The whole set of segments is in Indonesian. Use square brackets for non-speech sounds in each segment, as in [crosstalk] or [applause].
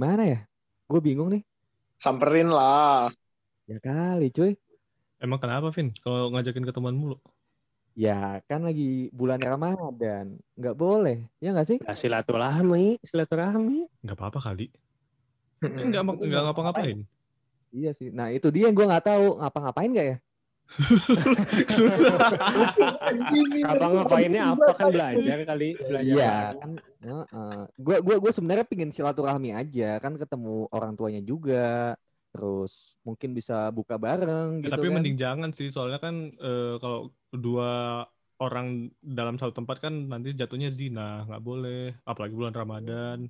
Gimana ya? Gue bingung nih. Samperin lah. Ya kali cuy. Emang kenapa, Vin? Kalau ngajakin ketemuan mulu? Ya kan lagi bulan Ramadan. Nggak boleh. Ya nggak sih? Ya, silaturahmi, silaturahmi. Nggak apa-apa kali. Kan nggak Itu nggak nggak ngapa-ngapain. Iya sih. Nah itu dia yang gue nggak tahu ngapa-ngapain nggak ya? Apa ngapainnya apa kan belajar kali, belajar. Iya bareng. kan. Gue gua gue sebenarnya pingin silaturahmi aja kan ketemu orang tuanya juga. Terus mungkin bisa buka bareng Ya, gitu tapi kan. mending jangan sih, soalnya kan eh, kalau dua orang dalam satu tempat kan nanti jatuhnya zina, nggak boleh. Apalagi bulan Ramadan.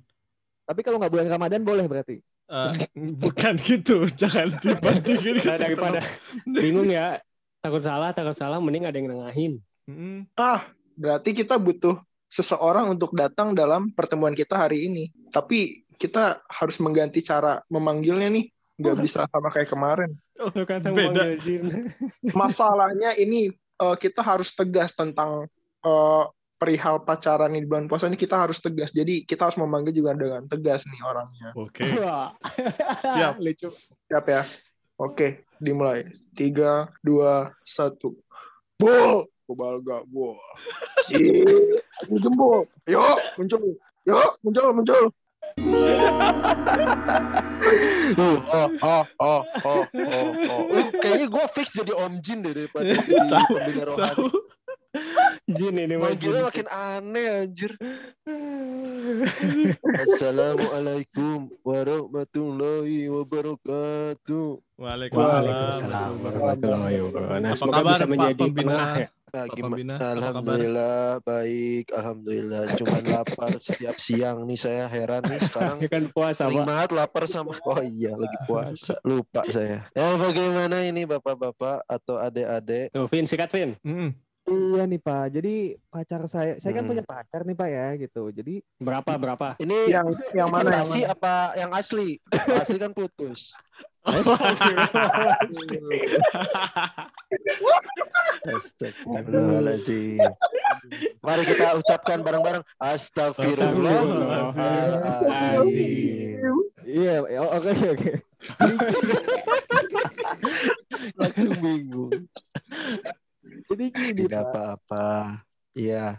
Tapi kalau nggak bulan Ramadan boleh berarti. Eh, [laughs] bukan gitu, jangan dibandingin. Nah, daripada [laughs] bingung ya, takut salah, takut salah, mending ada yang nengahin. Mm-mm. Ah, berarti kita butuh seseorang untuk datang dalam pertemuan kita hari ini. Tapi kita harus mengganti cara memanggilnya nih. Nggak bisa sama kayak kemarin. Lu kata Beda. [laughs] Masalahnya ini eh, kita harus tegas tentang eh, perihal pacaran di bulan puasa ini kita harus tegas. Jadi kita harus memanggil juga dengan tegas nih orangnya. Oke. Wah. Siap. [laughs] Lucu. Siap ya? Oke, dimulai. Tiga, dua, satu. Bol! Kebal gak, bol. Si, aku jempol. Yuk, muncul. Yuk, muncul, muncul. [laughs] Oh, oh, oh, oh, oh, oh. Eh, Kayaknya gue fix jadi Om Jin deh daripada [laughs] jadi pendengar rohani. [laughs] Jin ini. Manggilnya makin aneh anjir. [laughs] Assalamualaikum warahmatullahi wabarakatuh. Waalaikumsalam warahmatullahi wabarakatuh. Nah, semoga kabar, bisa menjadi penengah ya. Nah, gimana? Alhamdulillah baik, alhamdulillah. Cuman lapar setiap siang nih saya heran nih sekarang. [laughs] Ya kan puasa, Sering Pak. banget lapar sama [laughs] Oh iya lagi puasa Lupa saya Ya bagaimana ini bapak-bapak Atau adik-adik Tuh, Vin, sikat Vin. Mm-mm. Iya nih Pak. Jadi pacar saya, saya kan Hmm. punya pacar nih Pak ya gitu. Jadi Berapa, berapa? Ini Yang yang mana yang mana? apa yang asli asli kan putus [laughs] Astagfirullahaladzim Mari kita ucapkan bareng-bareng Astagfirullahaladzim iya, oke oke oke. Langsung bingung Jadi gini Tidak Pak, apa-apa Iya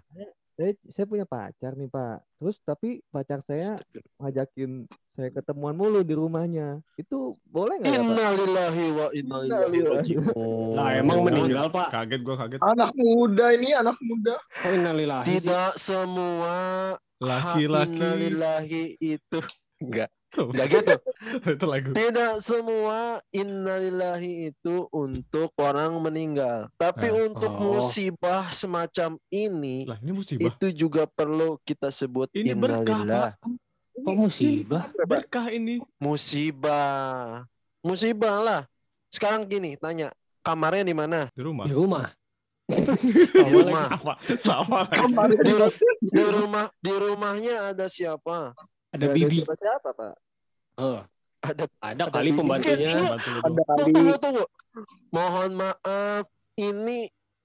saya saya punya pacar nih Pak. Terus tapi pacar saya ngajakin saya ketemuan mulu di rumahnya. Itu boleh nggak ya Pak? Innalillahi wa inna ilaihi raji'un. Lah, emang meninggal, Pak. Kaget gua kaget. Anak muda ini, anak muda. Oh, innalillahi sih. Tidak semua Laki-laki innalillahi itu enggak Tuh, enggak gitu. [laughs] itu lagu. Tidak semua innalillahi itu untuk orang meninggal. Tapi Nah. untuk Oh. musibah semacam ini Lah ini musibah. itu juga perlu kita sebut Ini berkah, innalillah. Kok musibah? Berkah ini. Musibah. Musibah lah. Sekarang gini, tanya, kamarnya di mana? Di rumah. Di rumah. [laughs] Di rumah. Sama, sama. Di rumah di rumahnya ada siapa? Ada Nggak bibi. siapa siapa Pak? Oh, Ada ada Ada kali bibi. pembantunya. Iya. Ada dong. kali. Tunggu, tunggu. Mohon maaf, ini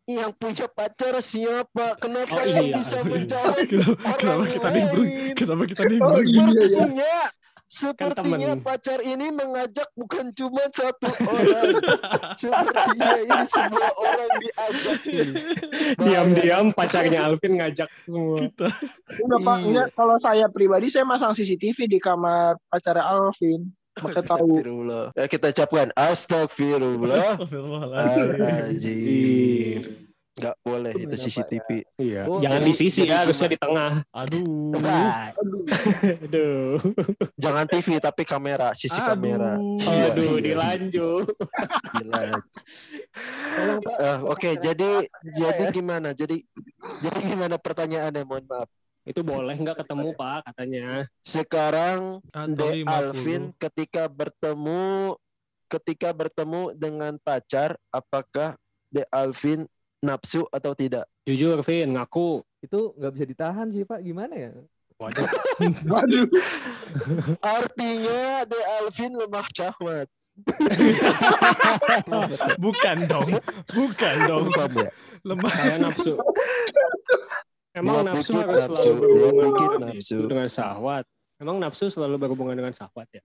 yang punya pacar siapa? Kenapa Oh, yang iya. bisa [laughs] menjawab Kenapa, kenapa kita nimbrung? lain? Kenapa kita Oh nimbrung? iya ya. Sepertinya, temen. pacar ini mengajak bukan cuma satu orang. [laughs] Sepertinya ini semua orang diajak. Diam-diam pacarnya Alvin ngajak semua. Kita. Enggak, Pak. Iya. Enggak, kalau saya pribadi saya masang CCTV di kamar pacar Alvin. Maka tahu. Astagfirullah. Ya kita ucapkan astagfirullah. Alazim. Gak boleh itu Kenapa ya? CCTV. Iya. Oh, Jangan jadi- di sisi jadi ya, harusnya di tengah. Aduh. Nah, Aduh. jangan TV tapi kamera, sisi Aduh. kamera. Iya, Aduh, iya. dilanjut. Gila. Eh, Oke, jadi jadi ya. gimana? Jadi jadi gimana pertanyaannya? Mohon maaf. Itu boleh nggak ketemu, Pak, katanya. Sekarang De 50. Alvin ketika bertemu ketika bertemu dengan pacar, apakah De Alvin nafsu atau tidak? Jujur, Vin, ngaku. Itu nggak bisa ditahan sih Pak. Gimana ya? Waduh. [laughs] Waduh. Artinya De Alvin lemah syahwat. [laughs] Bukan dong. Bukan dong. Bukan ya? Lemah. Saya nafsu. Emang Dua nafsu harus nafsu, selalu berhubungan nafsu. itu, dengan syahwat. Emang nafsu selalu berhubungan dengan syahwat ya?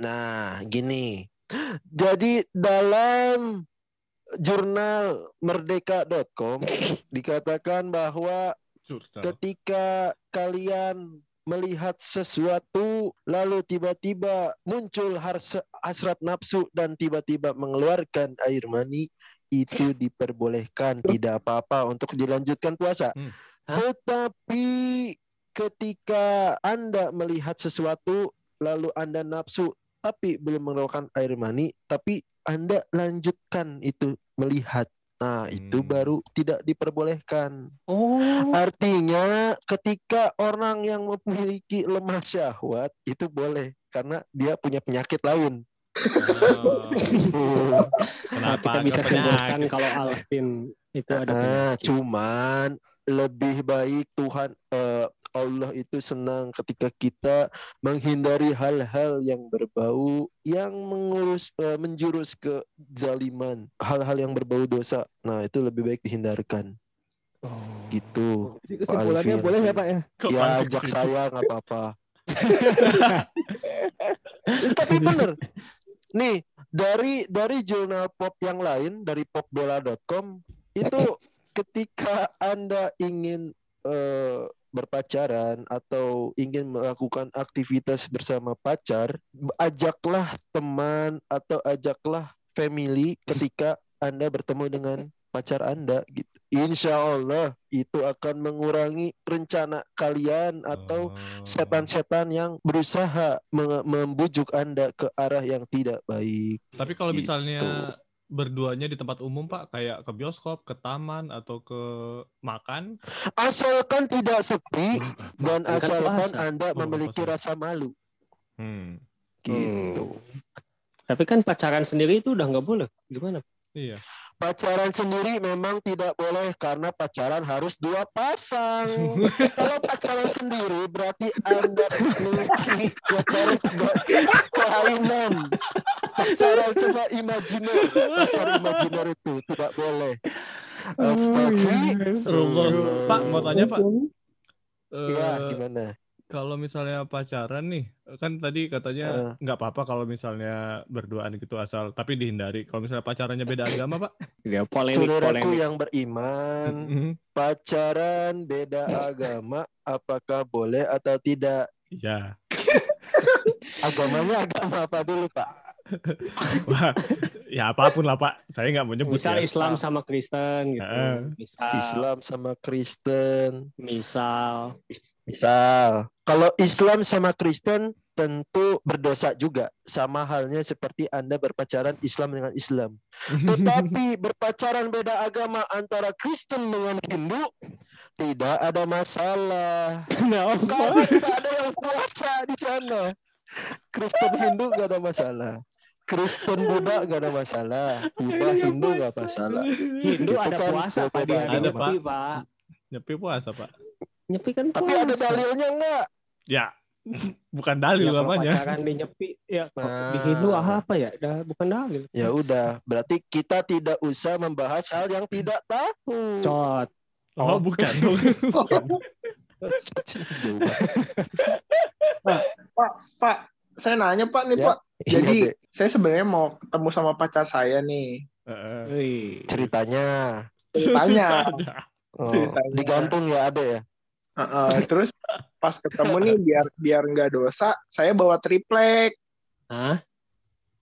Nah, gini. Jadi dalam jurnal merdeka.com [laughs] dikatakan bahwa Curcol. ketika kalian melihat sesuatu lalu tiba-tiba muncul hasrat nafsu dan tiba-tiba mengeluarkan air mani itu [laughs] diperbolehkan tidak apa-apa untuk dilanjutkan puasa. Hmm. Hah? Tetapi ketika Anda melihat sesuatu lalu Anda nafsu tapi belum mengeluarkan air mani tapi Anda lanjutkan itu melihat. Nah, itu Hmm. baru tidak diperbolehkan. Oh. Artinya ketika orang yang memiliki lemah syahwat itu boleh karena dia punya penyakit lain. Oh, Nah, [laughs] Kenapa? kita bisa simpulkan penyakit? kalau Alvin itu ada Ah, penyakit. cuman lebih baik Tuhan eh, Allah itu senang ketika kita menghindari hal-hal yang berbau yang mengurus eh, menjurus ke zaliman, hal-hal yang berbau dosa. Nah, itu lebih baik dihindarkan. Oh. Gitu. Jadi kesimpulannya Alvin. boleh ya Pak ya? Kok ya ajak gitu? saya nggak apa-apa. [laughs] Tapi bener. Nih dari dari jurnal pop yang lain dari popbola.com itu ketika anda ingin eh, berpacaran atau ingin melakukan aktivitas bersama pacar, ajaklah teman atau ajaklah family ketika anda bertemu dengan pacar anda gitu. Insya Allah itu akan mengurangi rencana kalian atau Oh. setan-setan yang berusaha membujuk Anda ke arah yang tidak baik. Tapi kalau Gitu. misalnya berduanya di tempat umum Pak, kayak ke bioskop, ke taman atau ke makan, Asalkan tidak sepi dan Kan asalkan puasa. Anda Oh, memiliki puasa. rasa malu. hmm, Gitu. Tapi kan pacaran sendiri itu udah nggak boleh. Gimana? iya. Pacaran sendiri memang tidak boleh karena pacaran harus dua pasang. [laughs] Kalau pacaran sendiri berarti Anda memiliki [laughs] keter- kelainan. Pacaran cuma imajiner. Pasar imajiner itu tidak boleh. Astagfirullah. Rumah- Pak, mau tanya Pak. Iya, Eh, gimana? kalau misalnya pacaran nih, kan tadi katanya nggak apa-apa kalau misalnya berduaan gitu asal, tapi dihindari. Kalau misalnya pacarannya beda agama Pak, Ya polemik Saudaraku polemik. yang beriman, Mhm. pacaran beda agama, apakah boleh atau tidak? iya. [laughs] Agamanya agama apa dulu, Pak? [laughs] Wah, ya apa pun lah Pak. Saya nggak mau nyebut Misal ya. Islam sama Kristen gitu. Misal. Islam sama Kristen. Misal. Misal, kalau Islam sama Kristen tentu berdosa juga. Sama halnya seperti Anda berpacaran Islam dengan Islam. [laughs] Tetapi berpacaran beda agama antara Kristen dengan Hindu tidak ada masalah. Karena tidak ada yang puasa di sana. Kristen Hindu gak ada masalah. Kristen Buddha gak ada masalah. Buddha Hindu gak masalah. Hindu ada kan puasa Pak berbeda di hari Ada, Nyepi, Pak. Nyepi puasa Pak. Nyepi kan Tapi puasa. ada dalilnya enggak? Ya, bukan dalil Ya, namanya. pacaran di Nyepi ya kok di Nah. Hindu apa ya? Dah bukan dalil. Ya udah, berarti kita tidak usah membahas hal yang tidak tahu. Cot. Oh, bukan. bukan. [laughs] Jauh banget. Pak, Pak, saya nanya Pak nih Ya. Pak. Jadi Iya, Be. saya sebenarnya mau ketemu sama pacar saya nih. Heeh. Wih. ceritanya Tanya. oh, Ceritanya. digantung ya ada ya. Heeh, terus pas ketemu nih biar biar nggak dosa, saya bawa triplek, Hah?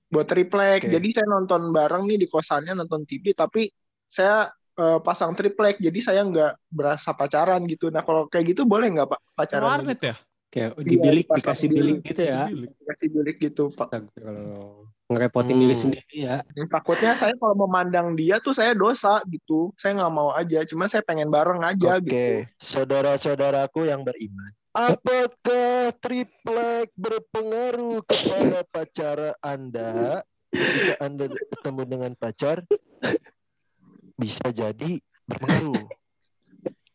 bawa triplek. Oke. Jadi saya nonton bareng nih di kosannya nonton TV, tapi saya eh, pasang triplek, jadi saya nggak berasa pacaran gitu. Nah kalau kayak gitu boleh nggak Pak pacaran? Warnet ya? Kayak di Iya, bilik dipasang dikasih bilik. bilik gitu ya. Kasih bilik gitu Pak. Astagfirullah. Ngerepotin diri Hmm. sendiri ya. Takutnya saya kalau memandang dia tuh saya dosa gitu. Saya nggak mau aja, cuma saya pengen bareng aja Oke, gitu. saudara-saudaraku yang beriman. Apakah triplek berpengaruh kepada pacar Anda? Anda bertemu dengan pacar, bisa jadi berpengaruh.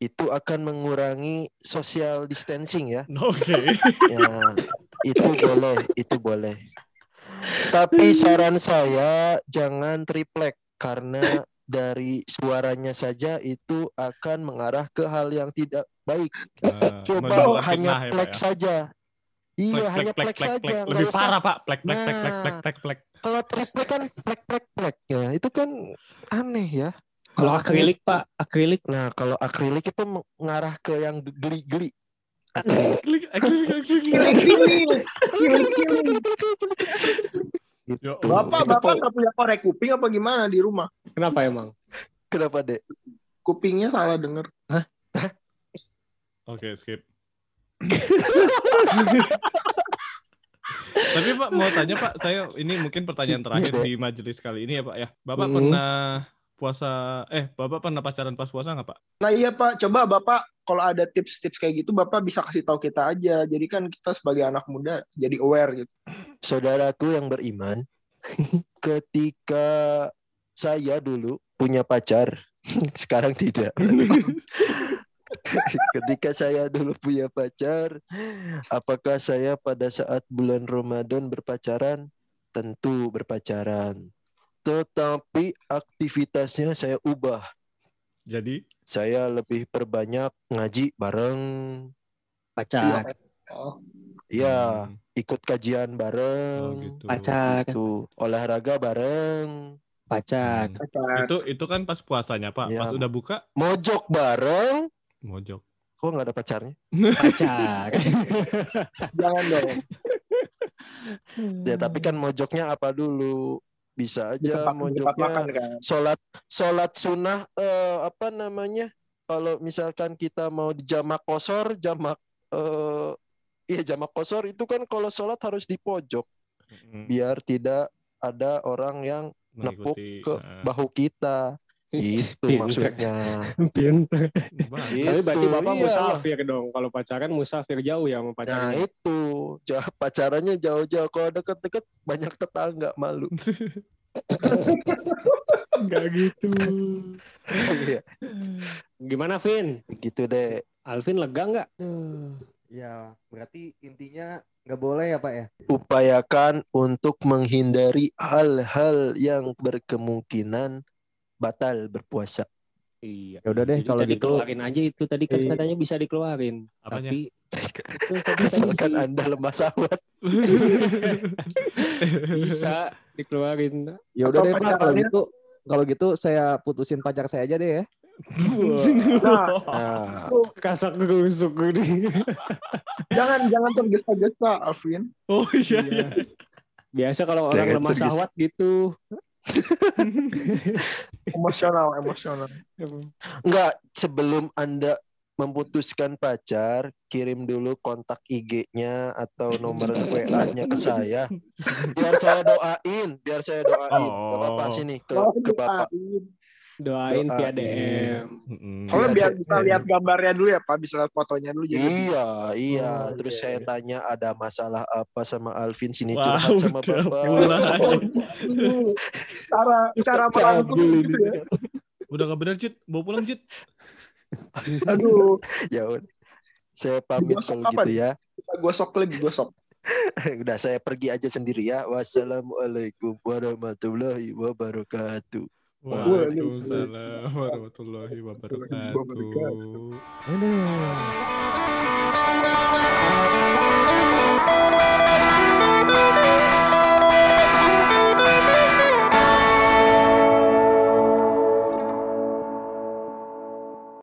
Itu akan mengurangi social distancing ya. [laughs] Oke. Ya, itu boleh, itu boleh. Tapi saran saya jangan triplek karena dari suaranya saja itu akan mengarah ke hal yang tidak baik. Nah, Coba hanya ya, plek ya. saja. Iya, Plek, hanya plek, plek plek, saja. plek. Lebih usah- parah, Pak. Plek, plek, plek, plek, Nah. plek, plek, plek. Kalau triplek kan plek plek pleknya itu kan aneh ya. Kalau akrilik Pak, akrilik. Nah, kalau akrilik itu mengarah ke yang geli-geli. Klik, klik, klik. Gitu. Bapak, Itu bapak nggak punya korek kuping apa gimana di rumah? Kenapa emang? Kenapa, Dek? Kupingnya salah denger. Oke, skip. Tapi Pak mau tanya Pak, saya ini mungkin pertanyaan terakhir Iya, di majelis kali ini ya Pak ya. Bapak Hmm. pernah puasa eh Bapak pernah pacaran pas puasa nggak Pak? Nah iya Pak, coba Bapak kalau ada tips-tips kayak gitu Bapak bisa kasih tahu kita aja. Jadi kan kita sebagai anak muda jadi aware gitu. Saudaraku yang beriman, [laughs] ketika saya dulu punya pacar, [laughs] sekarang tidak. [laughs] ketika saya dulu punya pacar, apakah saya pada saat bulan Ramadan berpacaran? Tentu berpacaran. Tetapi aktivitasnya saya ubah. Jadi Saya lebih perbanyak ngaji bareng, Pacar, Oh, ya hmm, ikut kajian oh, bareng, gitu. pacar, tuh olahraga bareng, pacar. Hmm. pacar. Itu itu kan pas puasanya Pak. Iya. Pas udah buka mojok bareng. mojok. Kok nggak ada pacarnya? Pacar. [laughs] Jangan dong. Ya tapi kan mojoknya apa dulu? Bisa aja tempat, makan mojoknya kan. sholat sholat sunnah eh, apa namanya? Kalau misalkan kita mau di jamak kosor, jamak eh iya jamak kosor itu kan kalau sholat harus di pojok Hmm, biar tidak ada orang yang nepuk mengikuti, ke nah, bahu kita. Itu Pinter. maksudnya. Pinter. Tapi berarti Bapak iya. musafir dong. Kalau pacaran musafir jauh ya sama Nah pacarnya. itu jauh, pacarannya jauh-jauh. Kalau deket-deket banyak tetangga malu. [laughs] Enggak gitu. Iya, Gimana Vin? gitu deh. Alvin lega nggak? Ya berarti intinya nggak boleh ya Pak ya? Upayakan untuk menghindari hal-hal yang berkemungkinan batal berpuasa. Iya. Ya udah deh kalau gitu. keluarin aja itu tadi kan Iya. katanya bisa dikeluarin. Apanya? Tapi Asalkan [laughs] Anda lemah syahwat. [laughs] bisa dikeluarin. Ya udah deh Pak kalau gitu. Kalau gitu saya putusin pacar saya aja deh ya. [laughs] Nah, Nah, Kasak gerusuk nih. jangan jangan tergesa-gesa, Alvin. oh iya iya. Biasa kalau orang lemah syahwat gitu. [laughs] Emosional, emosional. enggak sebelum Anda memutuskan pacar, kirim dulu kontak IG-nya atau nomor WA-nya ke saya. Biar saya doain, biar saya doain. Gak apa-apa Oh. sini ke Oh, ke Bapak. Doain via Doain. DM. Mm-mm. Soalnya Iya, biar bisa lihat gambarnya dulu ya, Pak. Bisa lihat fotonya dulu. Jadi Iya, iya. Oh, Terus iya, saya iya. tanya ada masalah apa sama Alvin sini Wah, curhat sama Bapak. [laughs] cara cara merangkum Cabul gitu ya. Udah gak bener Cit, bawa pulang Cit. Aduh, [laughs] ya udah. Saya pamit kalau gitu nih? ya. gosok lagi, gosok. [laughs] udah saya pergi aja sendiri ya. Wassalamualaikum warahmatullahi wabarakatuh. وعليكم السلام ورحمة الله وبركاته. هلا